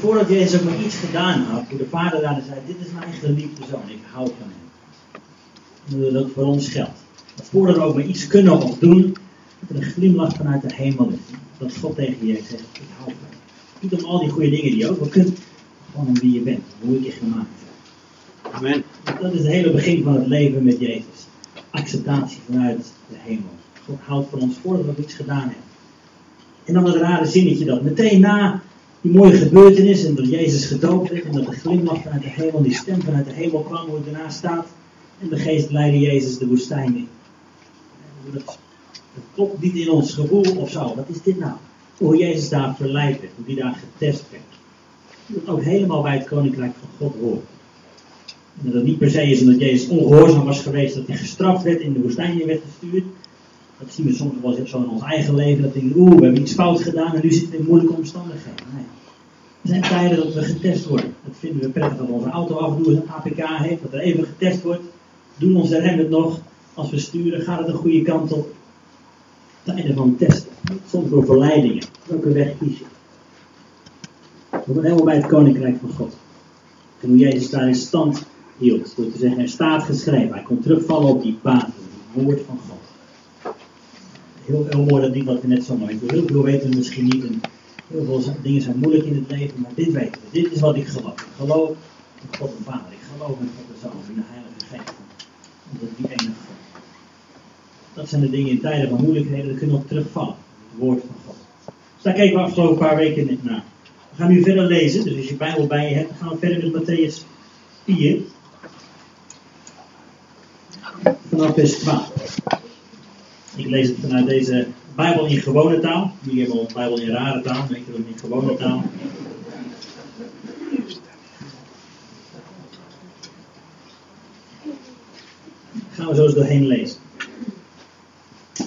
voordat Jezus ook maar iets gedaan had, hoe de vader daar zei, dit is mijn geliefde zoon, ik hou van hem. En dat ook voor ons geldt. Dat voordat we ook maar iets kunnen of doen, dat er een glimlach vanuit de hemel is. Dat God tegen je zegt, ik hou van je. Niet om al die goede dingen die je ook wel kunt, gewoon om wie je bent, hoe ik je gemaakt heb. Amen. Dat is het hele begin van het leven met Jezus. Acceptatie vanuit de hemel. God houdt van ons voordat we iets gedaan hebben. En dan dat rare zinnetje dat meteen na die mooie gebeurtenis en dat Jezus gedoopt werd en dat de glimlach vanuit de hemel, die stem vanuit de hemel kwam, hoe het ernaast staat. En de geest leidde Jezus de woestijn in. Dat, klopt niet in ons gevoel of zo. Wat is dit nou? Hoe Jezus daar verleid werd, hoe hij daar getest werd. Dat ook helemaal bij het koninkrijk van God hoort. En dat niet per se is omdat Jezus ongehoorzaam was geweest, dat hij gestraft werd, in de woestijn werd gestuurd. Dat zien we soms wel zo in ons eigen leven, dat we denken, oeh, we hebben iets fout gedaan en nu zitten we in moeilijke omstandigheden. Nee. Er zijn tijden dat we getest worden. Dat vinden we prettig dat onze auto af en toe een APK heeft, dat er even getest wordt. Doen onze remmen het nog? Als we sturen, gaat het de goede kant op? Tijden van testen. Soms door verleidingen. Welke weg kies je? We komen helemaal bij het koninkrijk van God. En hoe Jezus daar in stand hield. Door te zeggen, er staat geschreven. Hij kon terugvallen op die basis, het woord van God. Heel, heel mooi dat niet wat we net zo mooi Heel veel weten we misschien niet. En heel veel dingen zijn moeilijk in het leven, maar dit weten we. Dit is wat ik geloof. Ik geloof in God de Vader. Ik geloof in God de Zoon, in de Heilige Geest. Dat is die enige God. Dat zijn de dingen in tijden van moeilijkheden, dat kunnen we op terugvallen. Het woord van God. Dus daar kijken we afgelopen paar weken naar. We gaan nu verder lezen, dus als je Bijbel bij je hebt, dan gaan we verder met Matthäus 4. Vanaf vers 12. Ik lees het vanuit deze Bijbel in gewone taal. Jullie hebben een Bijbel in rare taal, maar ik heb in gewone taal. Gaan we zo eens doorheen lezen.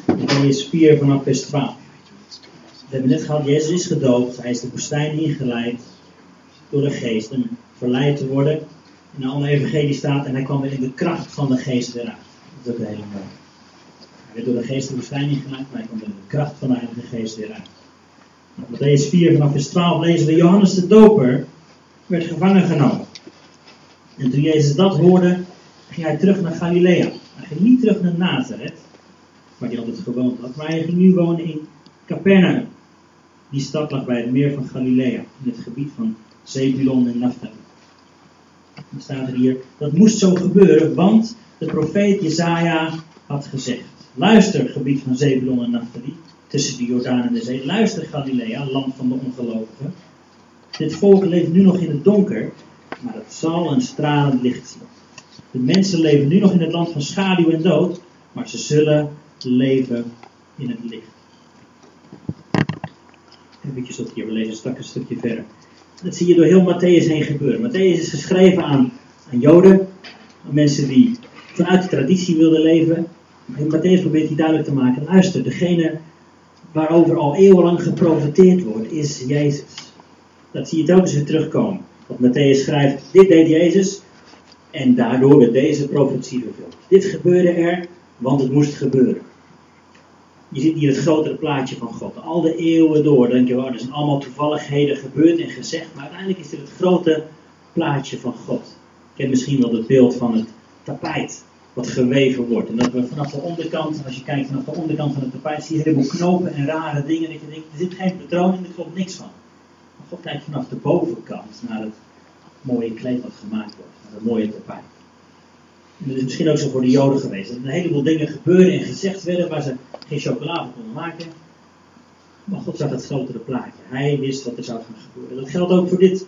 Matthäus 4 vanaf vers 12. We hebben net gehad, Jezus is gedoopt, hij is de woestijn ingeleid door de geest om verleid te worden. In de evangelie staat, en hij kwam weer in de kracht van de geest uit. Dat is ook heel mooi. Werd door de geest de woestijn ingeleid, maar hij kwam in de kracht van de heilige geest weer uit. Matthäus 4 vanaf vers 12 lezen we, Johannes de Doper werd gevangen genomen. En toen Jezus dat hoorde, ging hij terug naar Galilea. Hij ging niet terug naar Nazareth, waar hij altijd gewoond had, maar hij ging nu wonen in Capernaum. Die stad lag bij het meer van Galilea, in het gebied van Zebulon en Naphtali. Dan staat er hier, dat moest zo gebeuren, want de profeet Jezaja had gezegd. Luister, gebied van Zebulon en Naphtali, tussen de Jordaan en de zee. Luister, Galilea, land van de ongelovigen. Dit volk leeft nu nog in het donker, maar het zal een stralend licht zien. De mensen leven nu nog in het land van schaduw en dood, maar ze zullen leven in het licht. Even op hier, we lezen een stukje verder. Dat zie je door heel Matthäus heen gebeuren. Matthäus is geschreven aan, aan Joden, aan mensen die vanuit de traditie wilden leven. En Matthäus probeert hij duidelijk te maken. Luister, degene waarover al eeuwenlang geprofiteerd wordt, is Jezus. Dat zie je telkens weer terugkomen. Want Matthäus schrijft, dit deed Jezus en daardoor werd deze profetie vervuld. Dit gebeurde er, want het moest gebeuren. Je ziet hier het grotere plaatje van God. Al de eeuwen door denk je, oh, er zijn allemaal toevalligheden gebeurd en gezegd, maar uiteindelijk is dit het grote plaatje van God. Ik heb misschien wel het beeld van het tapijt wat geweven wordt. En dat we vanaf de onderkant, als je kijkt vanaf de onderkant van het tapijt, zie je een heleboel knopen en rare dingen. Dat je denkt, er zit geen patroon in, er klopt niks van. Maar God kijkt vanaf de bovenkant naar het mooie kleed wat gemaakt wordt, naar het mooie tapijt. En dat is misschien ook zo voor de Joden geweest. Dat er een heleboel dingen gebeurden en gezegd werden waar ze geen chocola van konden maken. Maar God zag het grotere plaatje. Hij wist wat er zou gaan gebeuren. Dat geldt ook voor dit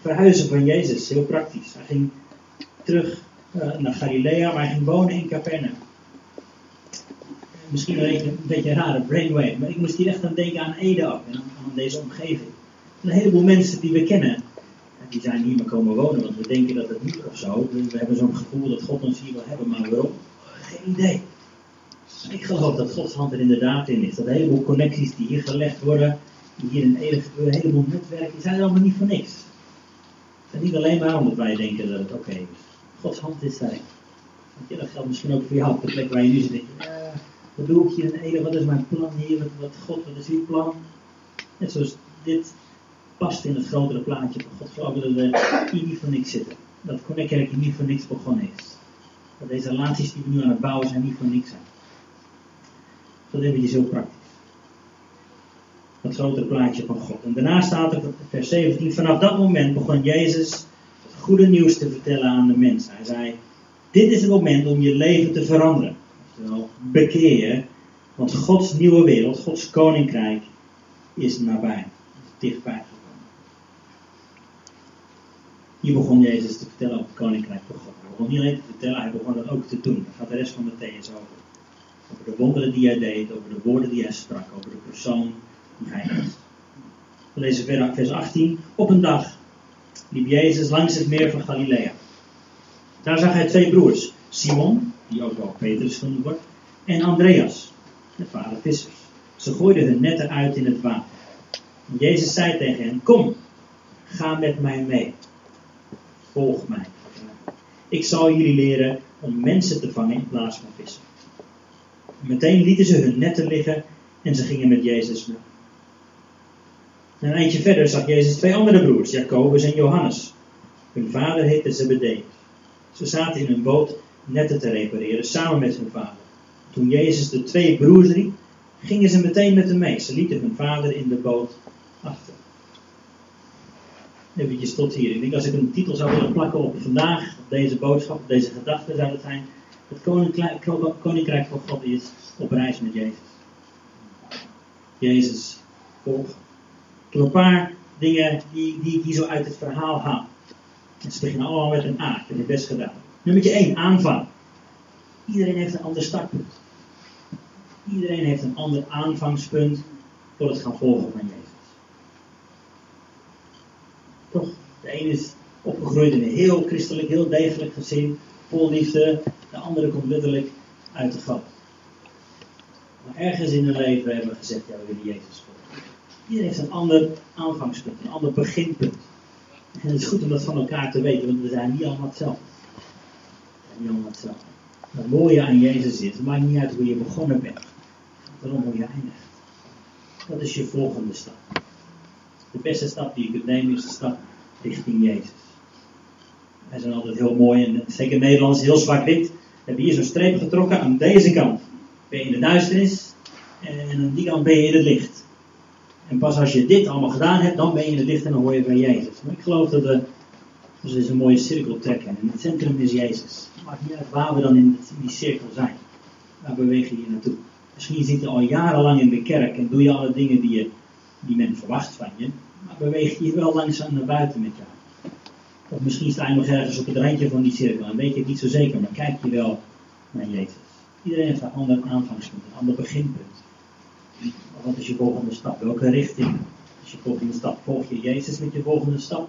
verhuizen van Jezus. Heel praktisch. Hij ging terug naar Galilea, maar hij wonen in Capernaum. Misschien een, een beetje een rare brainwave, maar ik moest hier echt aan denken aan Ede ook en aan, deze omgeving. Een heleboel mensen die we kennen, die zijn hier maar komen wonen, want we denken dat het niet of zo. We hebben zo'n gevoel dat God ons hier wil hebben, maar waarom? Geen idee. Ik geloof dat Gods hand er inderdaad in is. Dat een heleboel connecties die hier gelegd worden, die hier Ede gebeuren, een heleboel netwerken, die zijn allemaal niet voor niks. Het is niet alleen maar omdat wij denken dat het oké is. Gods hand is. Want dat geldt misschien ook voor jou op de plek waar je nu zit. Ja, wat doe ik hier in Ede? Wat is mijn plan hier? Wat, God, wat is uw plan? Net zoals dit past in het grotere plaatje van God. Geloof dat we hier niet voor niks zitten. Dat Connect Kerk niet voor niks begonnen is. Dat deze relaties die we nu aan het bouwen zijn niet voor niks zijn. Dat eventjes heel praktisch. Dat grotere plaatje van God. En daarna staat er vers 17. Vanaf dat moment begon Jezus goede nieuws te vertellen aan de mensen. Hij zei, dit is het moment om je leven te veranderen. Oftewel, bekeer. Want Gods nieuwe wereld, Gods koninkrijk, is nabij. Dichtbij gekomen. Hier begon Jezus te vertellen over het koninkrijk van God. Hij begon niet alleen te vertellen, hij begon het ook te doen. Daar gaat de rest van Matthäus over. Over de wonderen die hij deed, over de woorden die hij sprak, over de persoon die hij is. We lezen vers 18. Op een dag liep Jezus langs het meer van Galilea. Daar zag hij twee broers, Simon, die ook wel Petrus genoemd wordt, en Andreas, de vader vissers. Ze gooiden hun netten uit in het water. Jezus zei tegen hen: Kom, ga met mij mee. Volg mij. Ik zal jullie leren om mensen te vangen in plaats van vissen. Meteen lieten ze hun netten liggen en ze gingen met Jezus mee. Een eindje verder zag Jezus twee andere broers, Jacobus en Johannes. Hun vader heette Zebedee. Ze zaten in een boot netten te repareren samen met hun vader. Toen Jezus de twee broers riep, gingen ze meteen met hem mee. Ze lieten hun vader in de boot achter. Even tot hier. Ik denk als ik een titel zou willen plakken op vandaag, op deze boodschap, deze gedachte, zou het zijn: Het koninkrijk van God is op reis met Jezus. Jezus volgen. Een paar dingen die, die ik hier zo uit het verhaal haal. En ze beginnen allemaal met een A. Ik heb het best gedaan. Nummer 1, aanvang. Iedereen heeft een ander startpunt. Iedereen heeft een ander aanvangspunt voor het gaan volgen van Jezus. Toch? De ene is opgegroeid in een heel christelijk, heel degelijk gezin, vol liefde. De andere komt letterlijk uit de grap. Maar ergens in hun leven hebben we gezegd, ja, we willen Jezus volgen. Iedereen heeft een ander aanvangspunt, een ander beginpunt. En het is goed om dat van elkaar te weten, want we zijn niet allemaal hetzelfde. We zijn niet allemaal hetzelfde. Het mooie aan Jezus is, het maakt niet uit hoe je begonnen bent. Waarom hoe je eindigt. Dat is je volgende stap. De beste stap die je kunt nemen is de stap richting Jezus. Wij zijn altijd heel mooi en zeker in Nederlands heel zwart-wit. We hebben hier zo'n streep getrokken aan deze kant. Ben je in de duisternis en aan die kant ben je in het licht. En pas als je dit allemaal gedaan hebt, dan ben je het licht en dan hoor je bij Jezus. Maar ik geloof dat we dus een mooie cirkel trekken. En het centrum is Jezus. Het maakt niet uit waar we dan in die cirkel zijn. Waar bewegen we hier naartoe? Misschien zit je al jarenlang in de kerk en doe je alle dingen die, je, die men verwacht van je. Maar beweeg je wel langzaam naar buiten met jou. Of misschien sta je nog ergens op het randje van die cirkel en weet je het niet zo zeker, maar kijk je wel naar Jezus. Iedereen heeft een ander aanvangspunt, een ander beginpunt. Wat is je volgende stap? Welke richting is je volgende stap? Volg je Jezus met je volgende stap?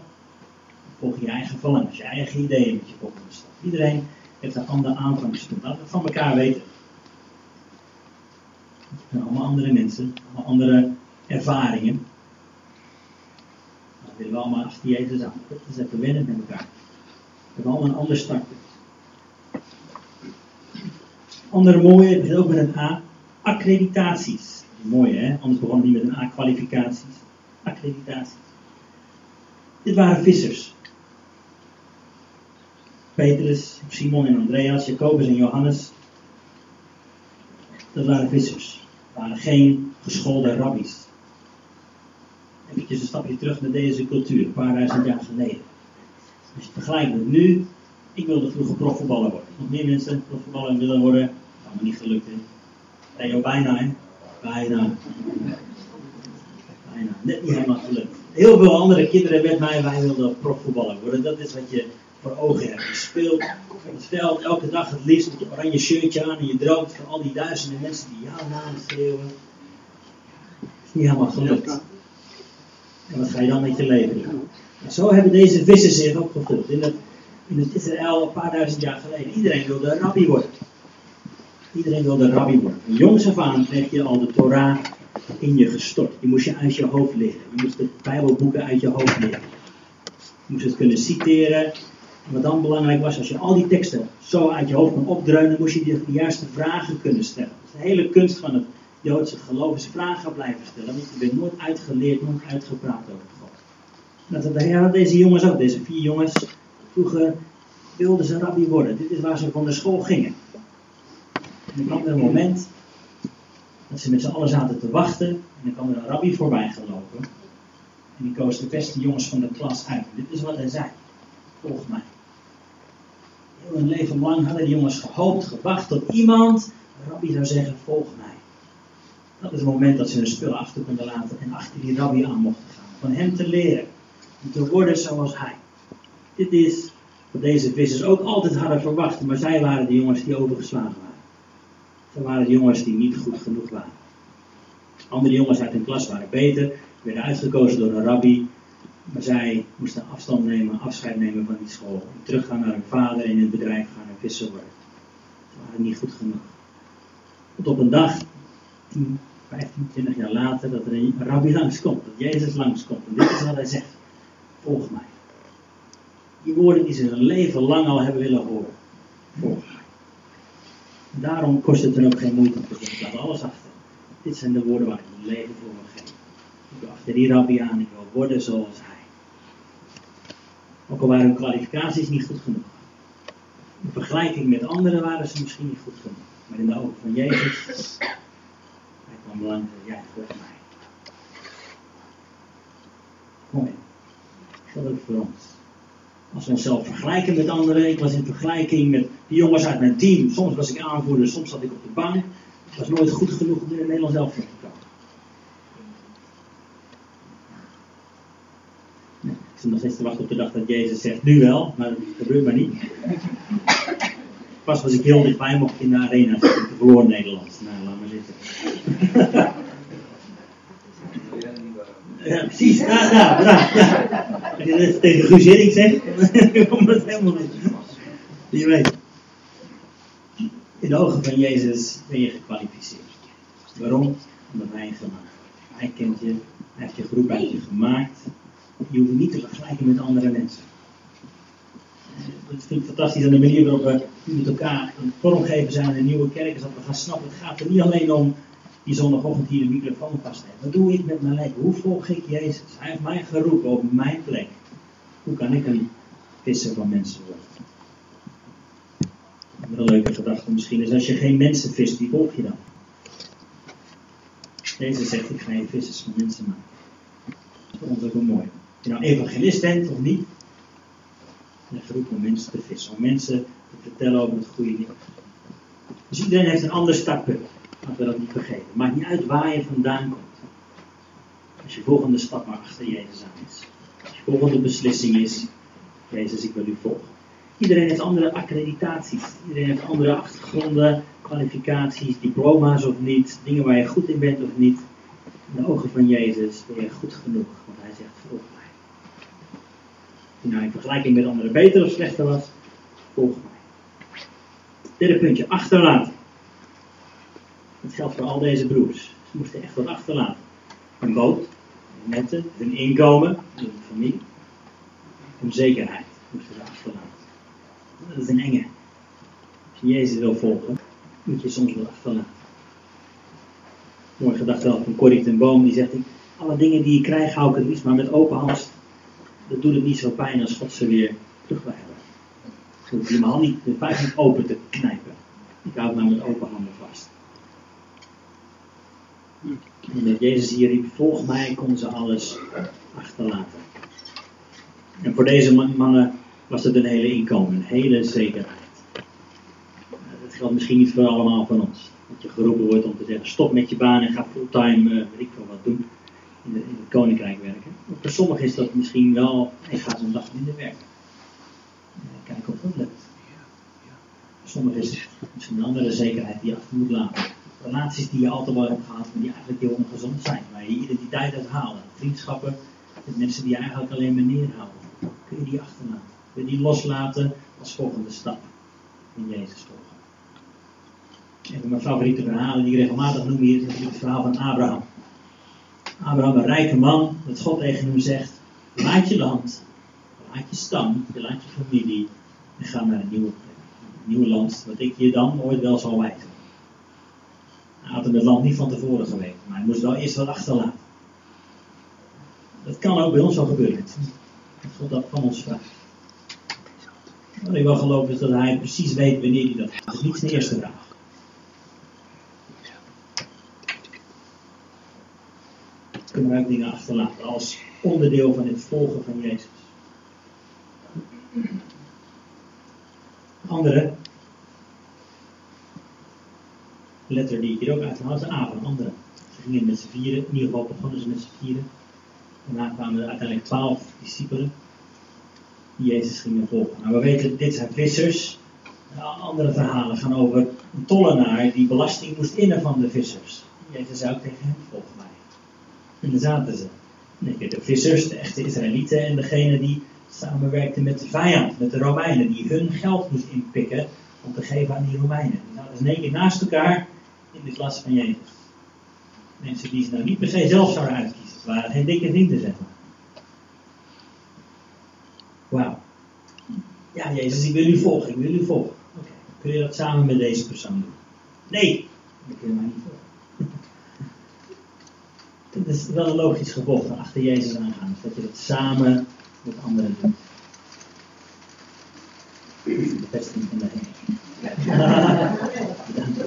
Volg je eigen verlangens, je eigen ideeën met je volgende stap? Iedereen heeft een ander aanvangspunt. Laten we van elkaar weten. Het zijn allemaal andere mensen, allemaal andere ervaringen. Dat willen we allemaal achter Jezus aan. Dat is even wennen met elkaar. We hebben allemaal een ander startpunt. Andere mooie, begint ook met een A. Accreditaties. Mooi hè, anders begon niet met een A. Kwalificaties. Accreditaties. Dit waren vissers. Petrus, Simon en Andreas, Jacobus en Johannes. Dat waren vissers. Dat waren geen geschoolde rabbies. Even een stapje terug naar deze cultuur, een paar duizend jaar geleden. Als je het vergelijkt met nu, ik wilde vroeger profvoetballer worden. Nog meer mensen profvoetballer willen worden. Dat is allemaal niet gelukt. Theo bijna, hè? Bijna. Bijna. Net niet helemaal gelukt. Heel veel andere kinderen met mij, wij wilden profvoetballer worden. Dat is wat je voor ogen hebt. Je speelt op het veld elke dag het liefst met je oranje shirtje aan en je droomt van al die duizenden mensen die jouw naam schreeuwen. Is niet helemaal gelukt. En wat ga je dan met je leven doen? En zo hebben deze vissen zich opgevuld. In het, in het Israël een paar duizend jaar geleden. Iedereen wilde een rabbi worden. Iedereen wilde rabbi worden. Van jongs af aan kreeg je al de Torah in je gestort. Die moest je uit je hoofd leren. Je moest de Bijbelboeken uit je hoofd leren. Je moest het kunnen citeren. En wat dan belangrijk was, als je al die teksten zo uit je hoofd kon opdreunen, moest je de juiste vragen kunnen stellen. Is de hele kunst van het Joodse geloof is vragen blijven stellen. Want je bent nooit uitgeleerd, nooit uitgepraat over God. Dat, dat, deze jongens ook, deze vier jongens, vroeger wilden ze rabbi worden. Dit is waar ze van de school gingen. Een moment dat ze met z'n allen zaten te wachten. En dan kwam er een rabbi voorbij gelopen. En die koos de beste jongens van de klas uit. Dit is wat hij zei. Volg mij. Heel hun leven lang hadden die jongens gehoopt, gewacht tot iemand, een rabbi zou zeggen, volg mij. Dat is het moment dat ze hun spullen achter konden laten en achter die rabbi aan mochten gaan. Van hem te leren. Om te worden zoals hij. Dit is wat deze vissers ook altijd hadden verwacht. Maar zij waren de jongens die overgeslagen waren. Zij waren jongens die niet goed genoeg waren. Andere jongens uit hun klas waren beter. Werden uitgekozen door een rabbi. Maar zij moesten afstand nemen, afscheid nemen van die school. En teruggaan naar hun vader in het bedrijf gaan en vissen worden. Ze waren niet goed genoeg. Tot op een dag, 10, 15, 20 jaar later, dat er een rabbi langskomt. Dat Jezus langskomt. En dit is wat hij zegt. Volg mij. Die woorden die ze hun leven lang al hebben willen horen. Volg. Daarom kost het er ook geen moeite zeggen. Ik laat alles achter. Dit zijn de woorden waar ik mijn leven voor wil geven. Ik wil achter die rabbi aan. Ik wil worden zoals hij. Ook al waren hun kwalificaties niet goed genoeg. In vergelijking met anderen waren ze misschien niet goed genoeg. Maar in de ogen van Jezus, hij kwam belangrijk, jij volg mij. Mooi. Dat ook voor ons. Als we onszelf vergelijken met anderen, ik was in vergelijking met de jongens uit mijn team. Soms was ik aanvoerder, soms zat ik op de bank. Het was nooit goed genoeg om in het Nederlands elftal te komen. Ik zit nog steeds te wachten op de dag dat Jezus zegt, nu wel, maar dat gebeurt maar niet. Pas was ik heel dichtbij, mocht ik in de arena zitten. verloor Nederland. Nou, laat maar zitten. ja, precies. Ja, ja, ja. tegen Guus Hering zegt, dan komt het helemaal niet. Je weet. In de ogen van Jezus ben je gekwalificeerd. Waarom? Omdat hij gemaakt. Hij kent je, hij heeft je groep uit je gemaakt. Je hoeft niet te vergelijken met andere mensen. Dat vind ik fantastisch aan de manier waarop we met elkaar een vormgeven zijn in een nieuwe kerk. Dat we gaan snappen, het gaat er niet alleen om die zondagochtend hier de microfoon vast hebben. Wat doe ik met mijn leven? Hoe volg ik Jezus? Hij heeft mij geroepen op mijn plek. Hoe kan ik een visser van mensen worden? Een leuke gedachte misschien is, als je geen mensen vist, wie volg je dan? Jezus zegt, ik ga je vissers van mensen maken. Dat is ons ook mooi. Of je nou evangelist bent of niet. Een groep om mensen te vissen. Om mensen te vertellen over het goede nieuws. Dus iedereen heeft een ander startpunt. Laten we dat niet vergeten. Maakt niet uit waar je vandaan komt. Als je volgende stap maar achter Jezus aan is. Als je volgende beslissing is. Jezus, ik wil u volgen. Iedereen heeft andere accreditaties. Iedereen heeft andere achtergronden, kwalificaties, diploma's of niet. Dingen waar je goed in bent of niet. In de ogen van Jezus ben je goed genoeg. Want hij zegt, volg mij. Of nou in vergelijking met anderen beter of slechter was, volg mij. Derde puntje, achterlaten. Geldt voor al deze broers. Ze moesten echt wat achterlaten. Een boot, netten, hun inkomen, hun familie. Hun zekerheid moesten ze achterlaten. Dat is een enge. Als je Jezus wil volgen, moet je soms wat achterlaten. Mooi gedacht wel van Corrie ten Boom, die zegt: Alle dingen die je krijgt, hou ik het liefst maar met open hand. Dat doet het niet zo pijn als God ze weer terug wil hebben. Je hand niet, de vijf niet open te knijpen. Ik hou het maar met open handen vast. Dat Jezus hier riep: Volg mij, kon ze alles achterlaten. En voor deze mannen was het een hele inkomen, een hele zekerheid. Dat geldt misschien niet voor allemaal van ons. Dat je geroepen wordt om te zeggen: stop met je baan en ga fulltime, uh, weet ik veel wat doen. In, de, in, het koninkrijk werken. voor sommigen is dat misschien wel: ik ga zo'n dag minder werken. Kijken of dat lukt. Sommigen is het een andere zekerheid die je achter moet laten. Relaties die je altijd wel hebt gehad, maar die eigenlijk heel ongezond zijn. Waar je identiteit uit halen. Vriendschappen met mensen die je eigenlijk alleen maar neerhouden. Kun je die achterlaten? Kun je die loslaten als volgende stap in Jezus volgen? Een van mijn favoriete verhalen die ik regelmatig noem hier is het verhaal van Abraham. Abraham, een rijke man, dat God tegen hem zegt: laat je land, laat je stam, laat je familie en ga naar een nieuwe plek. Nieuw land, wat ik je dan ooit wel zal wijzen. Had hem het land niet van tevoren geweten, maar hij moest wel eerst wat achterlaten. Dat kan ook bij ons wel gebeuren. God dat van ons vraagt. Wat ik wel geloof is dat hij precies weet wanneer hij dat is niet zijn eerste vraag. Kunnen ook dingen achterlaten als onderdeel van het volgen van Jezus. Andere letter die ik hier ook uithaal is de A van andere. Ze gingen met z'n vieren, in ieder geval begonnen ze met z'n vieren. Daarna kwamen er uiteindelijk twaalf discipelen die Jezus gingen volgen. Nou, we weten, dit zijn vissers. Andere verhalen gaan over een tollenaar die belasting moest innen van de vissers. Jezus zei ook tegen hem, volg mij. En daar zaten ze. De vissers, de echte Israëlieten en degene die samenwerkten met de vijand, met de Romeinen, die hun geld moest inpikken om te geven aan die Romeinen. Die zaten dus in keer naast elkaar in de klas van Jezus. Mensen die ze nou niet per se zelf zouden uitkiezen. Het waren geen dikke vrienden, zeg maar. Wauw. Ja, Jezus, ik wil u volgen, ik wil u volgen. Oké, kun je dat samen met deze persoon doen? Nee, dat kun je mij niet volgen. Het is wel een logisch gevolg van achter Jezus aangaan. Dus dat je dat samen met anderen doet. De vesting van de hemel.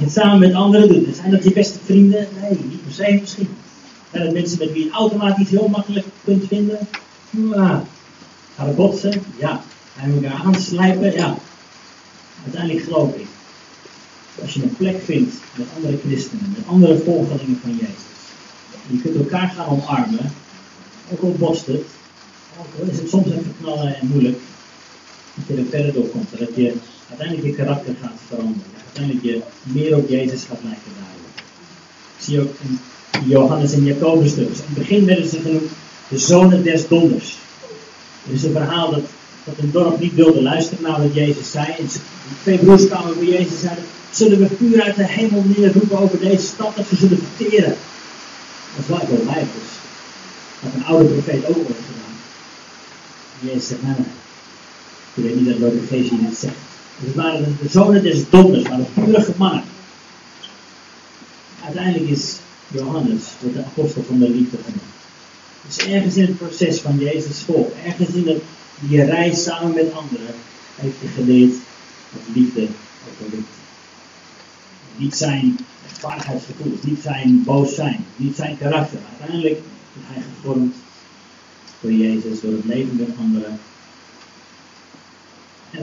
je het samen met anderen doet. Zijn dat je beste vrienden? Nee, niet per se misschien. Zijn dat mensen met wie je automatisch heel makkelijk kunt vinden? Ja. Gaan we botsen? Ja. Gaan we elkaar aanslijpen? Ja. Uiteindelijk geloof ik. Als je een plek vindt met andere christenen, met andere volgelingen van Jezus. En je kunt elkaar gaan omarmen. Ook al botst het. Ook al is het soms even knallen en moeilijk. Dat je er verder door komt. Dat je uiteindelijk je karakter gaat veranderen. Uiteindelijk je meer op Jezus gaat lijken daardoor. Zie ook in Johannes en Jacobus dus. In het begin werden ze genoemd de zonen des donders. Er is een verhaal dat, dat een dorp niet wilde luisteren naar wat Jezus zei. En twee broers kwamen bij Jezus en zeiden, zullen we vuur uit de hemel neerroepen over deze stad dat ze zullen verteren? Dat is wel wel lijf dus. Dat een oude profeet ook ooit gedaan. En Jezus zegt, nee, nee. Ik weet niet dat je dit zegt. Dus het waren de zonen des donders, waren vurige mannen. Uiteindelijk is Johannes, de apostel van de liefde genoemd. Dus ergens in het proces van Jezus volk, ergens in de, die reis samen met anderen, heeft hij geleerd dat liefde overwint. Niet zijn rechtvaardigheidsgevoel, niet zijn boos zijn, niet zijn karakter. Uiteindelijk is hij gevormd door Jezus, door het leven met anderen.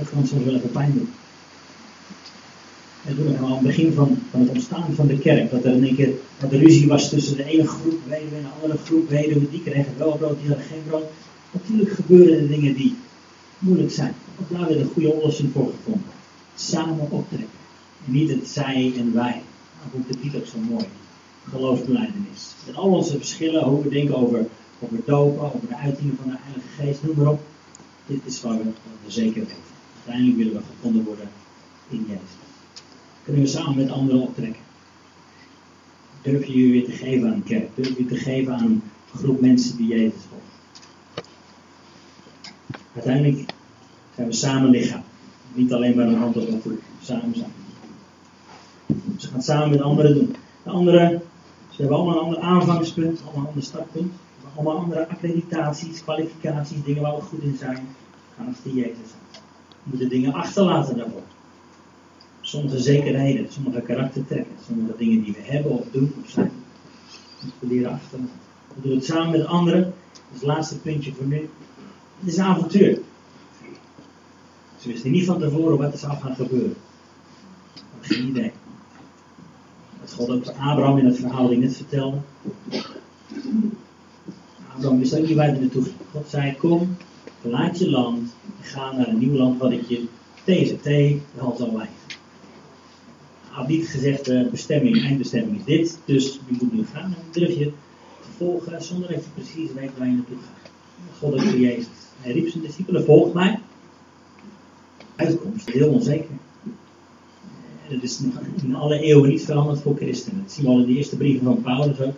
Dat kan soms wel even pijn doen. En toen al aan het begin van, van het ontstaan van de kerk, dat er in één keer er ruzie was tussen de ene groep weduwe en de andere groep weduwe, die kregen wel brood, die hadden geen brood. Natuurlijk gebeuren er dingen die moeilijk zijn. Ook daar weer een goede oplossing voor gevonden. Samen optrekken. En niet het zij en wij. Dat vond de titel zo mooi. Geloofsbeleidenis. Met al onze verschillen, hoe we denken over, over dopen, over de uitingen van de Heilige Geest, noem maar op. Dit is wat wat we zeker weten. Uiteindelijk willen we gevonden worden in Jezus kunnen we samen met anderen optrekken. Durf je je weer te geven aan een kerk? Durf je te geven aan een groep mensen die Jezus volgen? Uiteindelijk zijn we samen lichaam. Niet alleen maar een hand op een voet. Samen zijn. Ze gaan samen met anderen doen. De anderen, ze hebben allemaal een ander aanvangspunt, allemaal een ander startpunt. Allemaal andere accreditaties, kwalificaties, dingen waar we goed in zijn. Gaan achter Jezus aan. Moeten dingen achterlaten daarvoor sommige zekerheden, sommige karaktertrekken, sommige dingen die we hebben of doen of zijn. We leren achter. We doen het samen met anderen. Dat is het laatste puntje voor nu. Het is een avontuur. Ze wisten niet van tevoren wat er zou gaan gebeuren. Geen idee. Dat God ook Abraham in het verhaal ik net vertelde. Abraham wist ook niet waar hij naartoe ging. God zei: Kom, verlaat je land. Ga naar een nieuw land wat ik je TZT wel zal wijzen had niet gezegd, de uh, bestemming, eindbestemming is dit, dus je moet nu gaan. En durf je te volgen zonder dat je precies weet waar je naartoe gaat. God is Jezus. Hij riep zijn discipelen, volg mij. Uitkomst, heel onzeker. En dat is in alle eeuwen niet veranderd voor christenen. Dat zien we al in de eerste brieven van Paulus ook.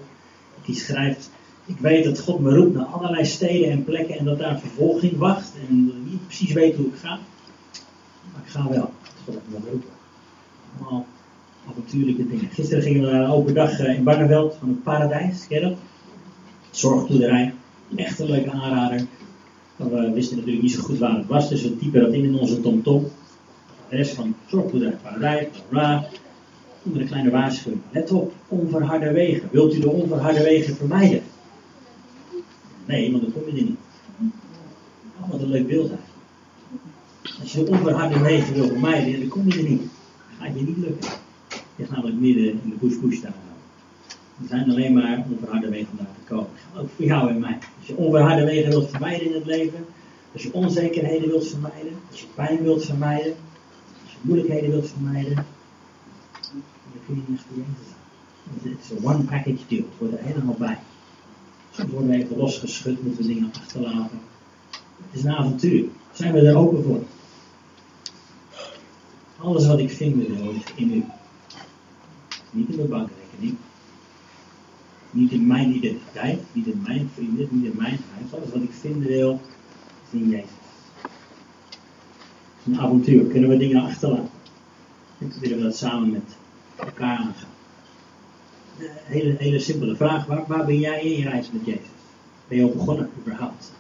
Die schrijft, ik weet dat God me roept naar allerlei steden en plekken en dat daar vervolging wacht. En ik niet precies weet hoe ik ga. Maar ik ga wel. Dat God me roepen. Allemaal avontuurlijke dingen. Gisteren gingen we naar een open dag eh, in Barneveld van het Paradijs, ken? Zorgtoederij. Echt een leuke aanrader. Maar we wisten natuurlijk niet zo goed waar het was, dus we typen dat in in onze TomTom. De rest van zorgboerderij paradijs, bla Onder een kleine waarschuwing. Let op, onverharde wegen. Wilt u de onverharde wegen vermijden? Nee, want dan kom je er niet. Oh, wat een leuk beeld eigenlijk. Als je de onverharde wegen wil vermijden, dan kom je er niet. Dat gaat je niet lukken. Je gaat namelijk midden in de bush-bush staan. Er zijn alleen maar onverharde wegen om daar te komen. Ook voor jou en mij. Als je onverharde wegen wilt vermijden in het leven, als je onzekerheden wilt vermijden, als je pijn wilt vermijden, als je moeilijkheden wilt vermijden, dan kun je niet voor zijn. Het is een one package deal. Het wordt er helemaal bij. Worden even losgeschud, moeten dingen achterlaten. Het is een avontuur. Zijn we er open voor? Alles wat ik vind wil, in u. Niet in mijn bankrekening. Niet in mijn identiteit, niet in mijn vrienden, niet in mijn huis. Alles wat ik vinden wil, is in Jezus. Het is een avontuur. Kunnen we dingen achterlaten? Ik willen we dat samen met elkaar aangaan. Hele, hele simpele vraag. Waar, waar ben jij in je reis met Jezus? Ben je al begonnen überhaupt?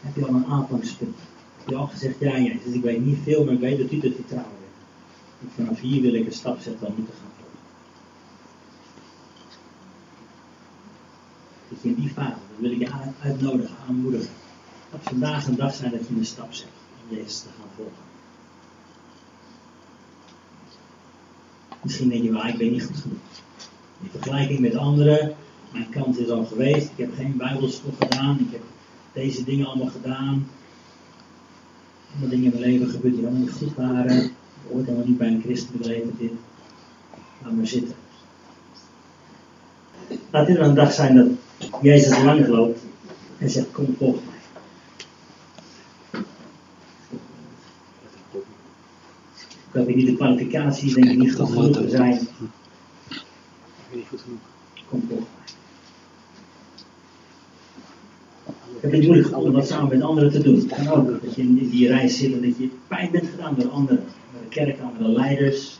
Heb je al een aanvangspunt? Heb je al gezegd, ja Jezus, ik weet niet veel, maar ik weet dat u dat vertrouwen bent. Vanaf hier wil ik een stap zetten om te gaan volgen. Dat je in die fase, dat wil ik je uitnodigen, aanmoedigen. Dat vandaag een dag zijn dat je een stap zet om Jezus te gaan volgen. Misschien denk je wel, ik ben niet goed genoeg. In vergelijking met anderen, mijn kans is al geweest. Ik heb geen bijbelschool gedaan. Ik heb deze dingen allemaal gedaan. Allemaal dingen in mijn leven gebeurd die allemaal niet goed waren. Ik hoort helemaal niet bij een christen bedreven dit. Laat maar zitten. Laat dit een dag zijn dat Jezus langs loopt en zegt, kom volg mij. Dat ik niet de kwalificaties denk ik niet goed genoeg zijn. Het moeilijk om dat samen met anderen te doen. Het ook dat je in die reis zit en dat je pijn bent gedaan door anderen. Door de kerk, andere leiders.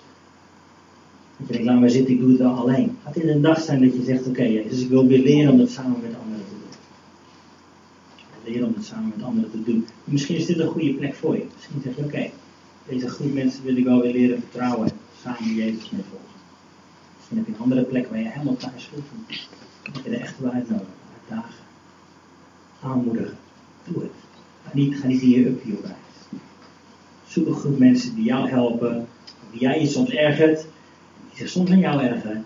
Dat je denkt, laat maar zitten, ik doe het wel alleen. Laat dit een dag zijn dat je zegt, oké, okay, dus ik wil weer leren om dat samen met anderen te doen. Leren om het samen met anderen te doen. Misschien is dit een goede plek voor je. Misschien zeg je, oké, deze groep mensen wil ik wel weer leren vertrouwen. Samen Jezus mee volgen. Misschien heb je een andere plek waar je helemaal thuis voelt. Dat je er echt wel uitnodigen, uitdagen aanmoedigen. Doe het. Ga niet, ga niet in je op reis. Zoek een groep mensen die jou helpen, die jij je soms ergert, die zich soms aan jou ergeren.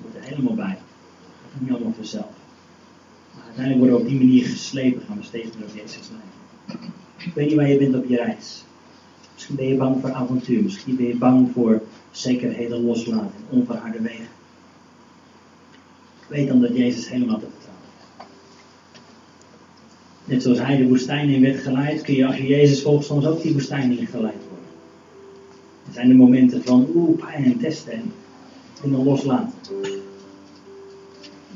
Word er helemaal bij. Dat gaat niet allemaal vanzelf. Maar uiteindelijk worden we op die manier geslepen, gaan we steeds meer op Jezus lijken. Ik weet niet waar je bent op je reis. Misschien ben je bang voor avontuur, misschien ben je bang voor zekerheden loslaten en onverharde wegen. Weet dan dat Jezus helemaal te Net zoals hij de woestijn in werd geleid, kun je als je Jezus volgt soms ook die woestijn in geleid worden. Er zijn de momenten van oeh, pijn en testen en dingen loslaten.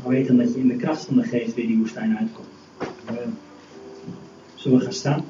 Maar weet dan dat je in de kracht van de geest weer die woestijn uitkomt. Zullen we gaan staan?